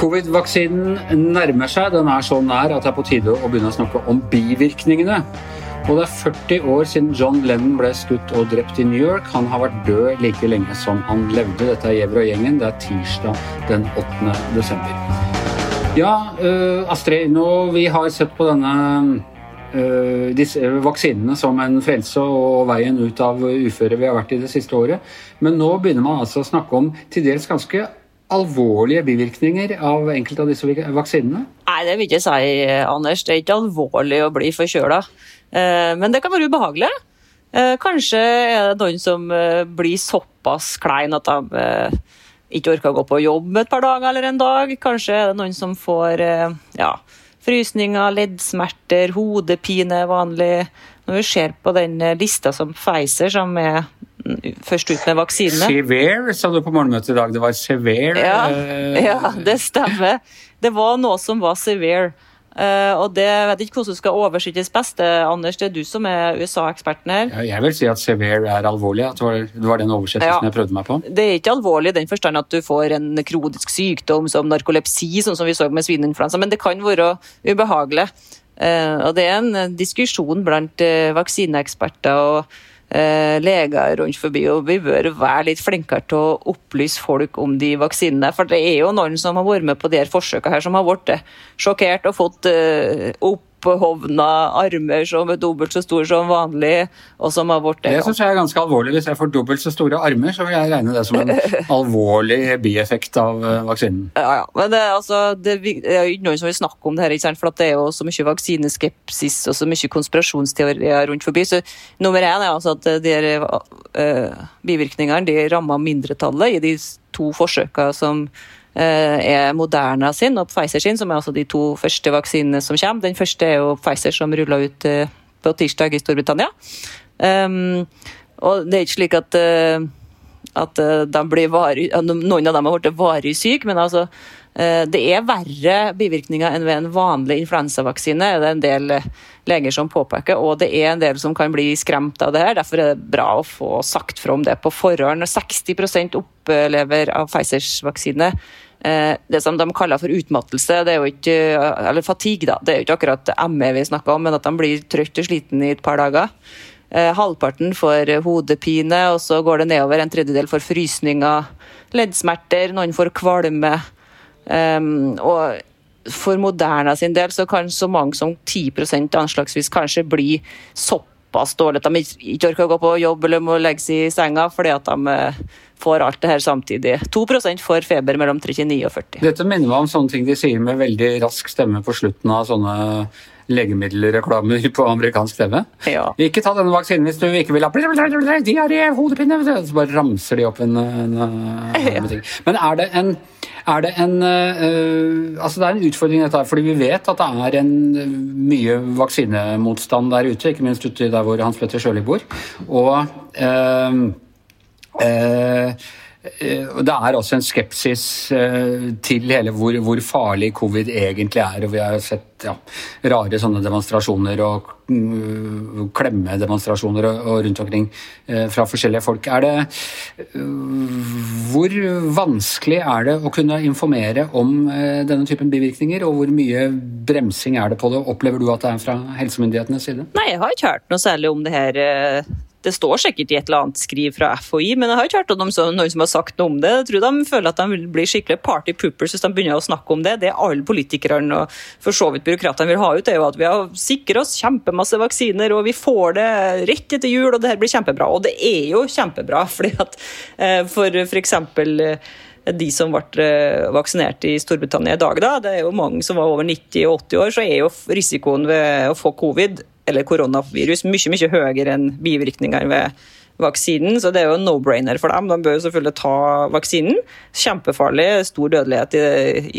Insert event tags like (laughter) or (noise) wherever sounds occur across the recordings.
Covid-vaksinen nærmer seg. Den er så nær at det er på tide å begynne å snakke om bivirkningene. Og det er 40 år siden John Lennon ble skutt og drept i New York. Han har vært død like lenge som han levde. Dette er Gjever og gjengen. Det er tirsdag den 8. desember. Ja, uh, Astrid, nå vi har sett på denne vaksinene som en frelse og veien ut av uføre vi har vært i det siste året. Men nå begynner man altså å snakke om til dels ganske alvorlige bivirkninger av enkelte av disse vaksinene? Nei, det vil jeg ikke si, Anders. Det er ikke alvorlig å bli forkjøla. Eh, men det kan være ubehagelig. Eh, kanskje er det noen som eh, blir såpass klein at de ikke orker å gå på jobb et par dager eller en dag. Kanskje er det noen som får ja, frysninger, leddsmerter, hodepine er vanlig. Når vi ser på den lista som Pfizer, som er først ut med vaksinene. Severe, sa du på morgenmøtet i dag. Det var severe? Ja, eh, (laughs) ja, det stemmer. Det var noe som var severe. Uh, og det vet ikke hvordan skal oversettes best. Anders, det er du som er USA-eksperten her. Ja, jeg vil si at severe er alvorlig. At det var, det var den oversettelsen ja. jeg prøvde meg på. Det er ikke alvorlig i den forstand at du får en kronisk sykdom som narkolepsi, sånn som vi så med svineinfluensa, men det kan være ubehagelig. Uh, og det er en diskusjon blant uh, vaksineeksperter. og Eh, leger rundt forbi, og vi bør være litt flinkere til å opplyse folk om de vaksinene. For det er jo noen som har vært med på de her forsøkene her, som har blitt sjokkert og fått uh, opp opphovna armer som er dobbelt så store som vanlig, og som har blitt Det syns jeg er ganske alvorlig. Hvis jeg får dobbelt så store armer, så vil jeg regne det som en (laughs) alvorlig bieffekt av eh, vaksinen. Ja, ja. Men det, altså, det, er jo ikke noen som vil snakke om det her, for det er jo så mye vaksineskepsis og så mye konspirasjonsteorier rundt forbi. Så nummer én er altså at de uh, bivirkningene de rammer mindretallet i de to forsøkene som er Moderna sin og Pfizer sin, som er altså de to første vaksinene som kommer. Den første er jo Pfizer som rulla ut eh, på tirsdag i Storbritannia. Um, og det er ikke slik at, uh, at varig, noen av dem har blitt varig syke, men altså det er verre bivirkninger enn ved en vanlig influensavaksine, er det en del leger som påpeker. Og det er en del som kan bli skremt av det her. Derfor er det bra å få sagt fra om det på forhånd. 60% opplever av Pfizers vaksine Eh, det som de kaller for utmattelse, det er jo ikke, eller fatigue, da. Det er jo ikke akkurat ME vi snakker om, men at de blir trøtt og sliten i et par dager. Eh, halvparten får hodepine, og så går det nedover. En tredjedel får frysninger, leddsmerter, noen får kvalme. Um, og for Moderna sin del så kan så mange som 10% anslagsvis kanskje bli såpass dårlig at de ikke orker å gå på jobb eller må legge seg i senga fordi at de får alt det her samtidig. 2% får feber mellom 39 og 40. Dette minner meg om sånne ting de sier med veldig rask stemme på slutten av sånne legemiddelreklamer på amerikansk TV. Ja. Ikke ta denne vaksinen hvis du ikke vil ha diaré, hodepine Så bare ramser de opp en, en, en ja. Men er det en, er det en uh, altså det er en utfordring dette her, fordi vi vet at det er en mye vaksinemotstand der ute, ikke minst ute der hvor Hans Petter Sjøli bor. Og uh, Eh, eh, det er også en skepsis eh, til hele hvor, hvor, farlig covid egentlig er. og Vi har sett ja, rare sånne demonstrasjoner og uh, klemmedemonstrasjoner og, rundt omkring fra forskjellige folk. Er det, hvor vanskelig er det å kunne informere om denne typen bivirkninger, og hvor mye bremsing er det på det? Opplever du at det er fra helsemyndighetenes side? Nei, jeg har ikke hørt noe særlig om det her det står sikkert i et eller annet skriv fra FHI, men jeg har ikke hørt om noen som har sagt noe om det. Jeg tror de føler at de vil bli skikkelig party poopers hvis de begynner å snakke om det. Det alle politikerne og for så vidt byråkratene vil ha ut, er jo at vi har sikret oss kjempemasse vaksiner, og vi får det rett etter jul, og det her blir kjempebra. Og det er jo kjempebra, (laughs) fordi at eh, for f.eks de som ble eh, vaksinert i Storbritannia i dag, da, det er jo mange som var over 90 og 80 år, så er jo risikoen ved å få covid eller koronavirus mye mye høyere enn bivirkninger ved vaksinen, så det er jo no-brainer for dem. De bør jo selvfølgelig ta vaksinen. Kjempefarlig, stor dødelighet i,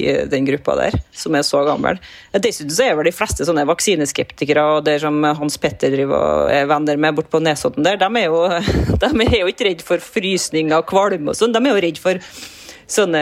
i, den gruppa der, som er så gammel. Dessuten så er vel de fleste sånne vaksineskeptikere og det som Hans Petter driver er venner med bort på Nesodden der, de er, jo, (laughs) de er jo ikke redd for frysninger og kvalme og sånn, de er jo redd for sånne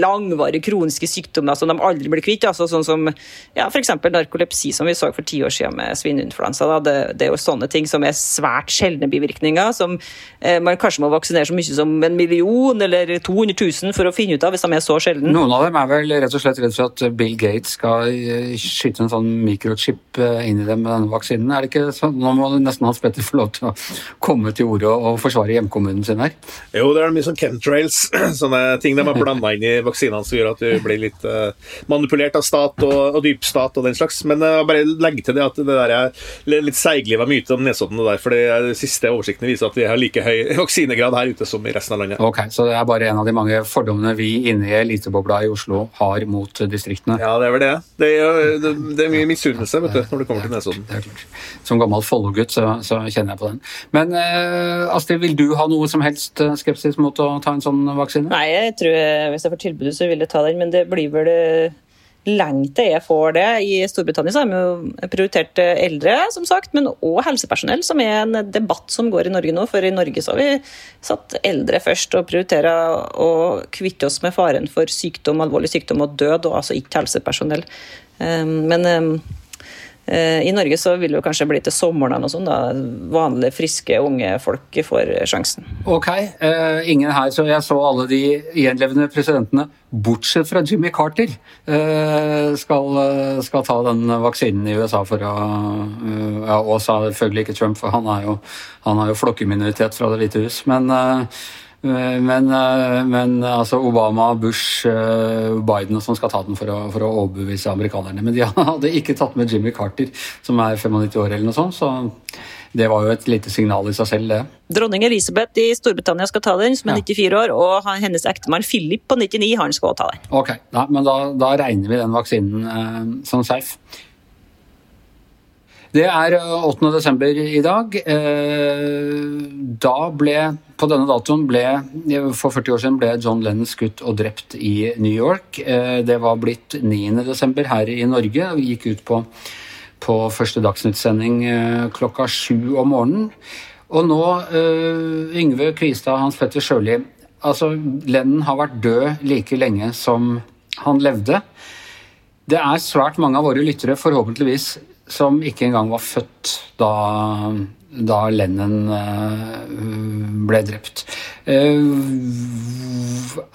langvarige kroniske sykdommer som de aldri blir kvitt. Altså sånn som ja, f.eks. narkolepsi, som vi så for ti år siden med svineinfluensa. Det, det, er jo sånne ting som er svært sjeldne bivirkninger, som eh, man kanskje må vaksinere så mye som en million eller 200 000 for å finne ut av, hvis de er så sjeldne. Noen av dem er vel rett og slett redd for at Bill Gates skal eh, skyte en sånn mikrochip eh, inn i dem med denne vaksinen. Er det ikke sånn? Nå må nesten Hans Petter få lov til å komme til orde og forsvare hjemkommunen sin her. Jo, det er mye sånn chemtrails, (clears throat) sånne ting de har blanda inn i vaksinene som gjør at du blir litt uh, manipulert av stat og, og dypstat og den slags. Men uh, bare legge til det at det der er litt seigliva myte om Nesodden og der, for de siste oversiktene viser at vi har like høy (laughs) vaksinegrad her ute som i resten av landet. Ok, Så det er bare en av de mange fordommene vi inne i elitebobla i Oslo har mot distriktene? Ja, det er vel det. Det er, det, det er mye misunnelse vet du, når det kommer til Nesodden. Det er klart. Som gammel Follo-gutt så, så, kjenner jeg på den. Men uh, Astrid, vil du ha noe som helst skepsis mot å ta en sånn vaksine? Nei, jeg tror jeg, hvis jeg får tilbudet, så vil jeg ta den, men det blir vel lenge til jeg får det. I Storbritannia så har vi jo prioritert eldre, som sagt, men òg helsepersonell, som er en debatt som går i Norge nå. For i Norge så har vi satt eldre først og prioriterer å kvitte oss med faren for sykdom, alvorlig sykdom og død, og altså ikke helsepersonell. Men Eh, I Norge så vil det kanskje bli til sommeren og sånn, da vanlige, friske, unge folk får sjansen. Ok, uh, ingen her, så jeg så alle de gjenlevende presidentene, bortsett fra Jimmy Carter, uh, skal, skal, ta den vaksinen i USA for å uh, ja, Og selvfølgelig ikke Trump, for han er jo, han jo flokkimmunitet fra Det hvite hus. men Eh, men, eh, men, altså Obama, Bush, eh, Biden og sånn skal ta den for å, for å, overbevise amerikanerne. Men de (laughs) hadde ikke tatt med Jimmy Carter, som er 95 år eller noe sånt. Så det var jo et lite signal i seg selv, det. Dronning Elisabeth i Storbritannia skal ta den, som er 94 år. Og hennes ektemann Philip på 99, han skal også ta den. Ok, ja, Men da, da, regner vi den vaksinen eh, som safe. Det er 8. Eh, desember i dag. Eh, da ble På denne datoen ble For 40 år siden ble John Lennon skutt og drept i New York. Eh, det var blitt 9. desember her i Norge. Vi gikk ut på, på første Dagsnytt-sending klokka sju om morgenen. Og nå, Yngve Kvistad, Hans Petter Sjøli Altså, Lennon har vært død like lenge som han levde. Det er svært mange av våre lyttere, forhåpentligvis som ikke engang var født da, da Lennon uh, ble drept. Uh,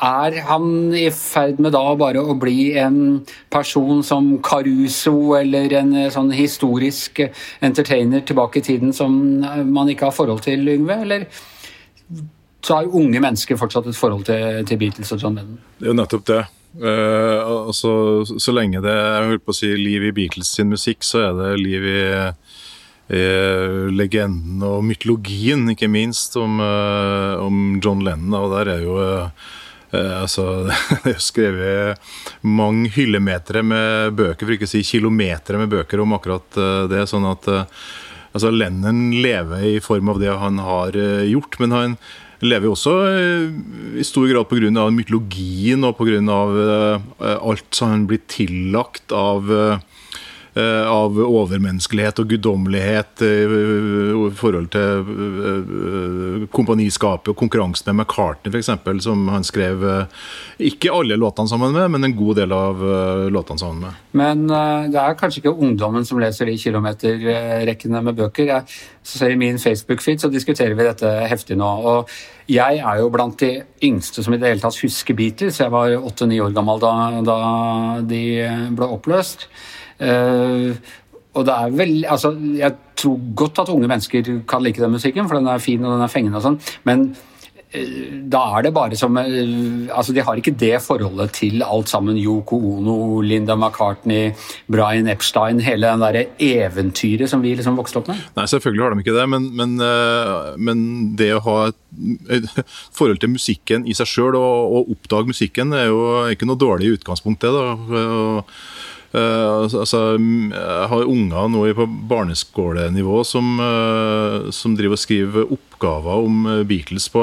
er han i ferd med da bare å bli en person som Caruso eller en eh, sånn historisk entertainer tilbake i tiden som man ikke har forhold til, Yngve? Eller så har unge mennesker fortsatt et forhold til, til Beatles og John Lennon? Det er jo nettopp det. Altså, så lenge det jeg på å si, liv i Beatles sin musikk, så er det liv i, i legenden og mytologien, ikke minst, om, uh, om John Lennon. Og der er jo uh, altså, (laughs) Det er skrevet mange hyllemetere med bøker, for ikke å si kilometer med bøker om akkurat det. sånn at altså, Lennon lever i form av det han har gjort. men han lever jo også eh, i stor grad pga. mytologien og pga. Eh, alt som han blir tillagt av eh, av overmenneskelighet og guddommelighet i forhold til kompaniskapet og konkurransen med McCartney f.eks., som han skrev ikke alle låtene sammen med, men en god del av låtene sammen med. Men det er kanskje ikke ungdommen som leser de kilometerrekkene med bøker. Jeg ser I min Facebook-feed så diskuterer vi dette heftig nå. og jeg er jo blant de yngste som i det hele tatt husker Beatles. Jeg var åtte-ni år gammel da, da, de ble oppløst. Uh, og det er vel, altså, Jeg tror godt at unge mennesker kan like den musikken, for den er fin og den er fengende. og sånn, Men Eh, da er det bare som eh, altså De har ikke det forholdet til alt sammen. Yoko Ono, Linda McCartney, Brian Epstein, hele den derre eventyret som vi liksom vokste opp med. Nei, selvfølgelig har de ikke det, men, men, eh, men det å ha et, forhold til musikken i seg sjøl og, og, oppdage musikken er jo ikke noe dårlig utgangspunkt, det. da, og, altså, jeg har unger nå på barneskolenivå som, uh, som driver og skriver oppgaver om eh, Beatles på,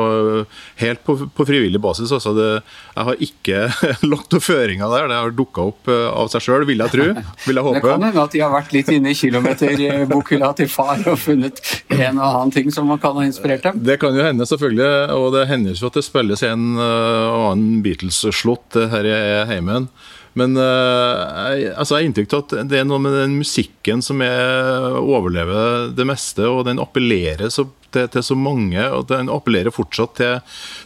helt på, på frivillig basis. Altså det, jeg har ikke (laughs) lagt noen føringer der. Det har dukka opp av seg sjøl, vil jeg tro. Vil jeg (laughs) håpe. Det kan hende at de har vært litt inne i kilometerbokhylla til far og funnet en og annen ting som man kan ha inspirert dem. Det kan jo hende, selvfølgelig. Og det hender jo at det spilles en og annen Beatles-slått her i heimen. Men uh, jeg, altså jeg har inntrykk av at det er noe med den musikken som er, overlever det meste, og den appellerer så til, til, så mange, og den appellerer fortsatt til,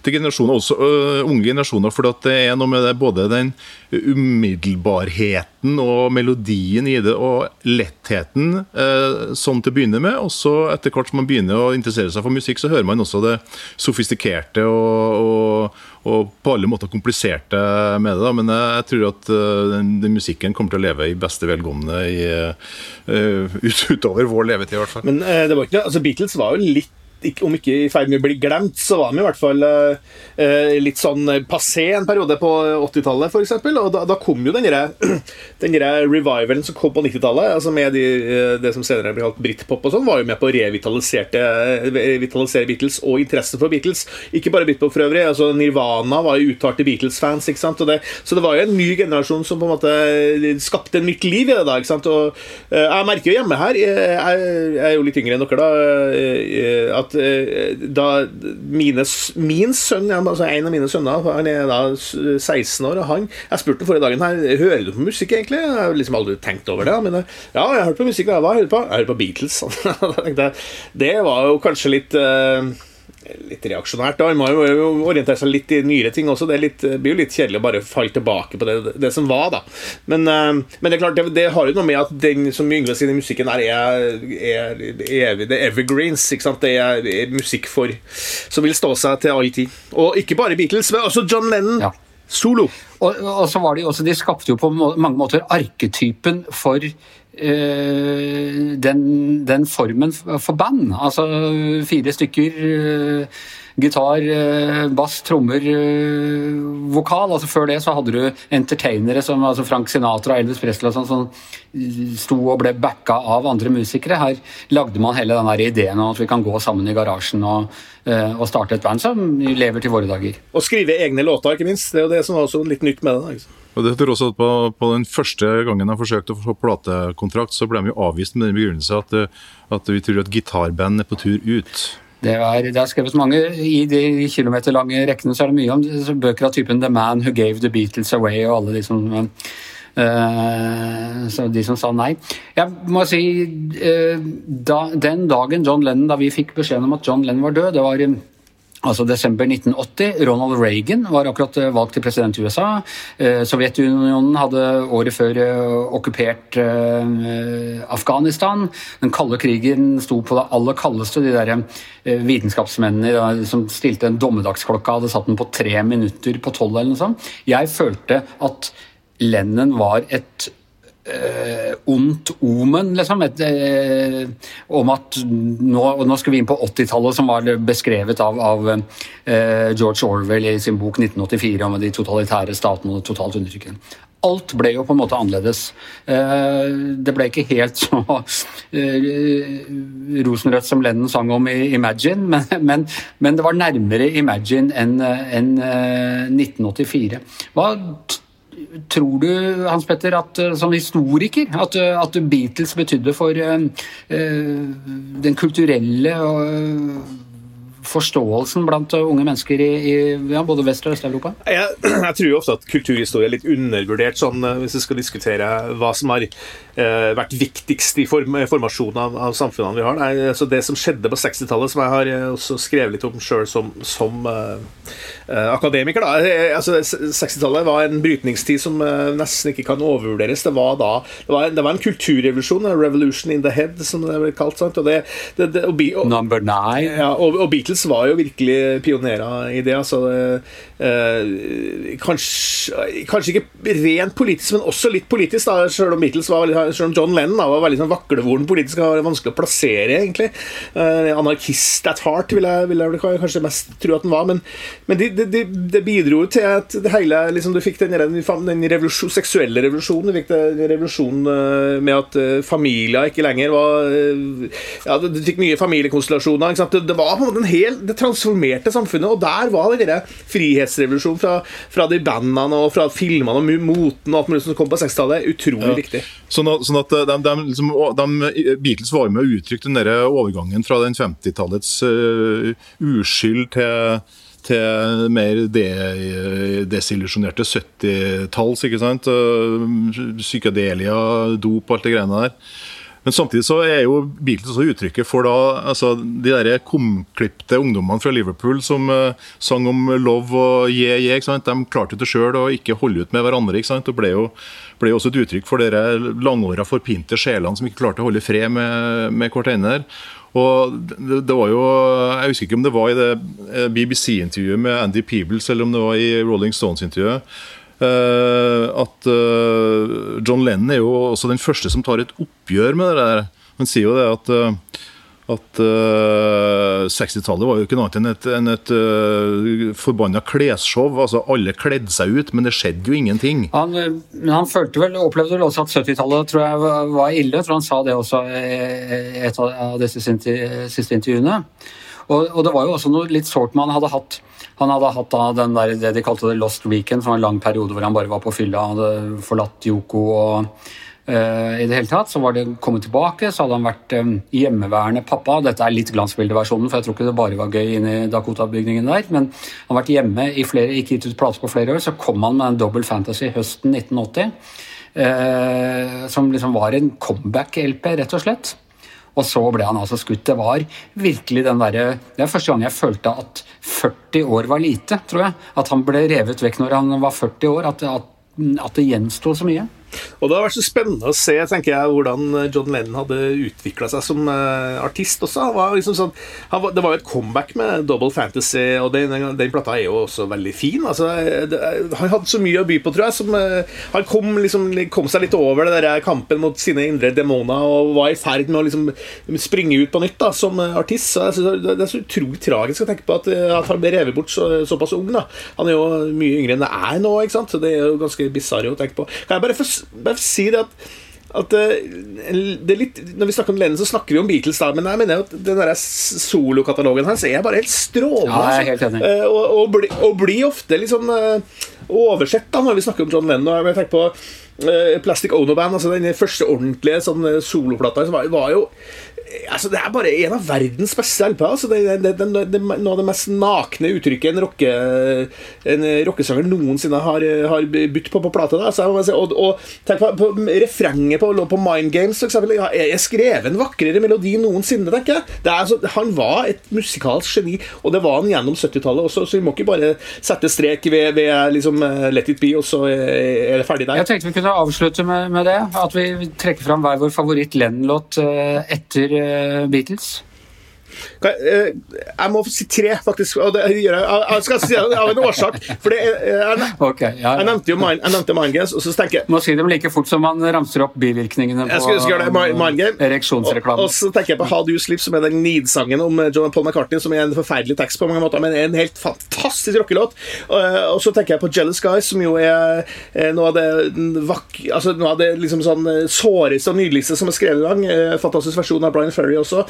til generasjoner, også uh, unge generasjoner. For det er noe med det, både den umiddelbarheten og melodien i det, og lettheten uh, sånn til å begynne med. Og så etter hvert som man begynner å interessere seg for musikk, så hører man også det sofistikerte og, og, og på alle måter kompliserte med det. Da. Men jeg, tror at uh, den, den, musikken kommer til å leve i beste velgående i, ut, (laughs) utover vår levetid, i hvert fall. Men det var ikke, altså Beatles var jo litt om ikke i ferd med å bli glemt, så var de i hvert fall eh, litt sånn passé en periode på 80-tallet, f.eks. Og da, da, kom jo den (clears throat) revivalen som kom på 90-tallet, altså med de, eh, det som senere ble kalt britpop og sånn, var jo med på å revitalisere Beatles og interesse for Beatles. Ikke bare britpop for øvrig. altså Nirvana var jo uttalte Beatles-fans. ikke sant? Det, så det var jo en ny generasjon som på en måte skapte nytt liv i det. da, ikke sant? Og eh, Jeg merker jo hjemme her, jeg, jeg, er jo litt yngre enn dere, da, at Eh, da mine, min sønn, altså en av mine sønner, han er da 16 år, og han Jeg spurte forrige dagen her Hører du på musikk, egentlig? Jeg har liksom aldri tenkt over det. Men ja, jeg har hørt på musikk. Hva hører du på? Jeg hører på Beatles. (laughs) det var jo kanskje litt uh, litt reaksjonært. da, Man må jo orientere seg litt i nyere ting også. Det, litt, det blir jo litt kjedelig å bare falle tilbake på det, det som var, da. Men, uh, men, det er klart, det, det, har jo noe med at den som Yngve sier, musikken her er, er, er, det er evergreens. ikke sant? Det er, er, musikk for som vil stå seg til all tid. Og ikke bare Beatles, men også John Lennon. Ja. Solo. Og, og, så var det jo også, de skapte jo på mange måter arketypen for Eh, den, den, formen for band. Altså fire stykker. Eh, gitar, eh, bass, trommer, vokal. altså Før det så hadde du entertainere som altså Frank Sinatra og Elvis Presley og sånn, som sto og ble backa av andre musikere. Her lagde man hele den der ideen om at vi kan gå sammen i garasjen og, og starte et band som lever til våre dager. Og skrive egne låter, ikke minst. Det er jo det som var også litt nytt med det. Liksom. Og det tror også at på, på, den første gangen jeg forsøkte å få platekontrakt, så ble de jo avvist med den begrunnelse at, at vi tror at gitarband er på tur ut. Det er, det er, skrevet mange I de kilometerlange rekkene så er det mye om bøker av typen 'The Man Who Gave The Beatles Away' og alle de som så de som sa nei. Jeg må si uh, da, Den dagen John Lennon, da vi fikk beskjeden om at John Lennon var død, det var Altså desember 1980. Ronald Reagan var akkurat eh, valgt til president i USA. Eh, Sovjetunionen hadde året før eh, okkupert Afghanistan. Den kalde krigen sto på det aller kaldeste. De der vitenskapsmennene som stilte en dommedagsklokka, hadde satt den på tre minutter på tolv eller noe sånt. Jeg følte at Lennon var et eh, ondt omen, liksom. Et, eh, om at nå, nå, skal vi inn på 80-tallet, som var beskrevet av, av eh, George Orwell i sin bok 1984 om de totalitære statene og totalt undertrykkende. Alt ble jo på en måte annerledes. Eh, det ble ikke helt så eh, rosenrødt som Lennon sang om i Imagine, men, men, men det var nærmere Imagine enn en, 1984. Eh, Hva Tror du, Hans Petter, at eh, som historiker, at, eh, at Beatles betydde for uh, den kulturelle forståelsen blant unge mennesker i, i ja, både Vest- og Øst-Europa? Jeg, (clears throat) jeg, tror ofte at kulturhistorie er litt undervurdert, sånn, hvis vi skal diskutere hva som har Eh, vært viktigst i form, formasjonen av, av, samfunnene vi har. Nei, altså det som skjedde på 60-tallet, som jeg har eh, også skrevet litt om sjøl som, som uh, akademiker da, altså 60-tallet var en brytningstid som nesten ikke kan overvurderes. Det var da det var, det var en kulturrevolusjon, en revolution in the head, som det ble kalt. Sant? Og, det, det, det, og, og, Number nine. Ja, og, og, Beatles var jo virkelig pionerer i det. altså eh, kanskje, kanskje, ikke rent politisk, men også litt politisk, da, selv om Beatles var selv om John Lennon da, var veldig sånn vaklevoren politisk, var vanskelig å plassere, egentlig. Eh, anarkist at heart, vil jeg, vil jeg, kanskje mest tro at han var. Men, men det det, det, bidro til at det hele liksom, Du fikk den, den revolusjon, seksuelle revolusjonen. Du fikk den revolusjonen uh, med at uh, familier ikke lenger var Ja, du fikk nye familiekonstellasjoner. Det, det, var på en måte en helt, det transformerte samfunnet, og der var den frihetsrevolusjonen fra, fra de bandene og fra filmene og moten og alt mulig som kom på 60-tallet, utrolig ja. viktig. Sånn at, sånn at de, de, liksom, de, Beatles var med og uttrykte den der overgangen fra den 50-tallets uh, uskyld til til mer de, desillusjonerte 70-talls. ikke sant? Psykadelia, dop, alt det greiene der. Men samtidig så er jo Beatles også uttrykket for da, altså, de der kumklipte ungdommene fra Liverpool som uh, sang om love og yeah, yeah. ikke sant? De klarte det sjøl å ikke holde ut med hverandre. ikke sant? Det ble jo, ble også et uttrykk for dere langåra forpinte sjelene som ikke klarte å holde fred med, med hverandre. Og det, det, var jo, Jeg husker ikke om det var i det eh, BBC-intervjuet med Andy Peebles eller om det var i Rolling Stones-intervjuet. Uh, at uh, John Lennon er jo også den første som tar et oppgjør med det der. Han sier jo det at at uh, 60-tallet var jo ikke noe annet enn et, enn et uh, forbanna klesshow. Altså, alle kledde seg ut, men det skjedde jo ingenting. Han, men han følte vel, opplevde vel også at 70-tallet tror jeg var ille. Tror han sa det også i et av disse siste intervjuene. Og, og, det var jo også noe litt sårt med han hadde hatt han hadde hatt da den der, det de kalte det Lost Weekend, som var en lang periode hvor han bare var på fylla. Hadde forlatt Yoko og i det hele tatt. Så var det kommet tilbake, så hadde han vært um, hjemmeværende pappa. Dette er litt glansbildeversjonen, for jeg tror ikke det bare var gøy inne i Dakota-bygningen der. Men han har vært hjemme i flere, ikke gitt ut plate på flere år. Så kom han med en Double Fantasy høsten 1980. Uh, eh, som liksom var en comeback-LP, rett og slett. Og så ble han altså skutt. Det var virkelig den derre Det er første gang jeg følte at 40 år var lite, tror jeg. At han ble revet vekk når han var 40 år. At, at, at det gjensto så mye. Og Det har vært så spennende å se tenker jeg, hvordan John Lennon hadde utvikla seg som uh, artist også. Var liksom sånn, var, det var jo et comeback med Double Fantasy, og den, den plata er jo også veldig fin. Altså, det, han hadde så mye å by på, tror jeg. Som, uh, han kom, liksom, kom, seg litt over det der kampen mot sine indre demoner og var i ferd med å liksom, springe ut på nytt da, som artist. Så jeg, det, er så utrolig tragisk å tenke på at, at han ble revet bort så, såpass ung. da. Han er jo mye yngre enn det er nå, ikke sant? så det er jo ganske bisarr å tenke på. Kan jeg bare få bare si det at at eh, det er litt, Når vi snakker om Lennon, så snakker vi om Beatles, da, men jeg mener at den der solokatalogen hans er bare helt strålende. Ja, jeg er helt enig. Altså. Og, og, bli, og, blir ofte liksom oversett da når vi snakker om John Lennon. Og jeg tenker på Plastic Ono Band, altså den første ordentlige sånn, soloplata, var, var jo altså, Det er bare en av verdens beste LP-er. Altså, det, det, det, det, noe av det mest nakne uttrykket en, rocke, en rockesanger noensinne har, har bytt på på plate. Altså, og, og tenk på, på refrenget på, på, Mind Games. Ja, jeg skrev en vakrere melodi noensinne, tenker jeg. Altså, han var et musikalsk geni, og det var han gjennom 70-tallet også, så vi må ikke bare sette strek ved, ved liksom, eh, Let it be, og så er det ferdig der. Jeg tenkte vi kunne avslutte med, med det. At vi trekker fram hver vår favoritt Lennon-låt eh, etter Beatles? Eh, jeg må si tre, faktisk. Og det gjør jeg, jeg skal si det av en årsak. For det er, jeg, okay, ja, ja. jeg nevnte jo Mind, jeg nevnte Mind Games, og så tenker jeg Må si dem like fort som man ramser opp bivirkningene på jeg skal, det, Mind Game. ereksjonsreklame. Og, og, så tenker jeg på How Do You Sleep, som er den Need-sangen om eh, John Paul McCartney, som er en forferdelig tekst på mange måter, men en helt fantastisk rockelåt. Og, eh, så tenker jeg på Jealous Guys, som jo er noe av det vak, altså noe av det liksom sånn såreste og nydeligste som er skrevet i gang. Fantastisk versjon av Brian Ferry også.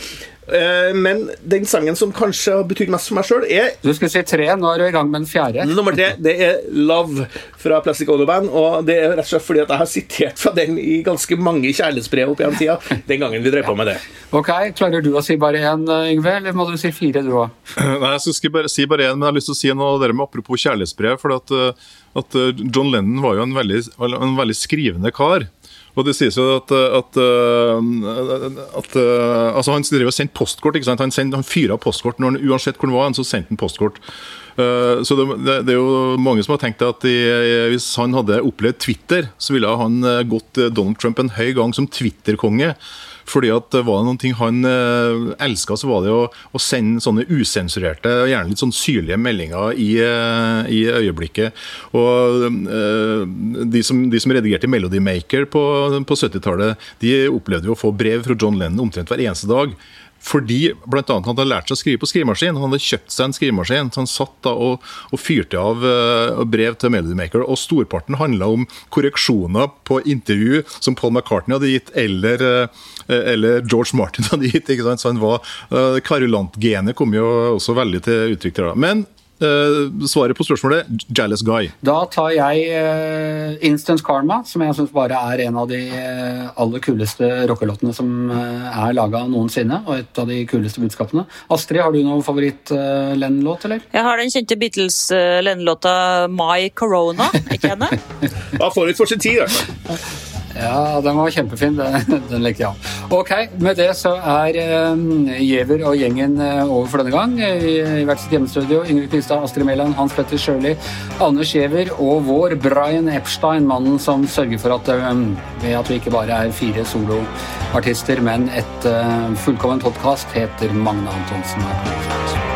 Men den sangen som kanskje har betydd mest for meg sjøl, er Du skulle si tre, nå er du i gang med den fjerde. (laughs) Nummer tre det er Love fra Plastic Ono Band. Og det er rett og slett fordi at jeg har sitert fra den i ganske mange kjærlighetsbrev opp gjennom tida. Den gangen vi drev på med det. Ok, Klarer du å si bare én, Yngve, eller må du si fire, du òg? (clears throat) Nei, jeg skal bare si bare én, men jeg har lyst til å si noe der med apropos kjærlighetsbrev. for at, at John Lennon var jo en veldig, en veldig skrivende kar. Og det sies jo at, at, eh, at eh, altså Han driver og sendte postkort. ikke sant? Han, sendte, han fyra postkort når han, uansett hvor han var, så sendte han postkort. Eh, så det, det, er jo mange som har tenkt at de, hvis han hadde opplevd Twitter, så ville han gått Donald Trump en høy gang som Twitter-konge. Fordi at Var det noen ting han eh, elska, så var det å, å, sende sånne usensurerte, gjerne litt sånn syrlige meldinger i, eh, i øyeblikket. Og eh, de, som, de, som, redigerte Melody Maker på, på 70-tallet, de opplevde jo å få brev fra John Lennon omtrent hver eneste dag fordi annet han hadde lært seg å skrive på skrivemaskin. Han hadde kjøpt seg en skrivemaskin. så Han satt da og, og fyrte av uh, brev til Melody Maker. Og storparten handla om korreksjoner på intervju som Paul McCartney hadde gitt, eller, uh, eller George Martin hadde gitt. Så han var, uh, Kverulantgenet kom jo også veldig til uttrykk der. Men svaret på spørsmålet Jealous Guy. Da tar jeg uh, Instant Karma, som jeg syns bare er en av de uh, aller kuleste rockelåtene som er laga noensinne, og et av de kuleste budskapene. Astrid, har du noen favoritt-Lenn-låt, eller? Jeg har den kjente Beatles-Lenn-låta My Corona. Ikke henne? (laughs) ja, forut for sin tid, i hvert fall. (laughs) Ja, den var kjempefin. Den, (laughs) den likte jeg. Ok, med det så er Giæver um, og gjengen uh, over for denne gang. I, i hvert sitt hjemmestudio. Ingrid Knistad, Astrid Mæland, Hans Petter Sjøli, Anders Giæver og vår Brian Epstein, mannen som sørger for at, um, at vi ikke bare er fire soloartister, men et uh, fullkomment podkast, heter Magne Antonsen.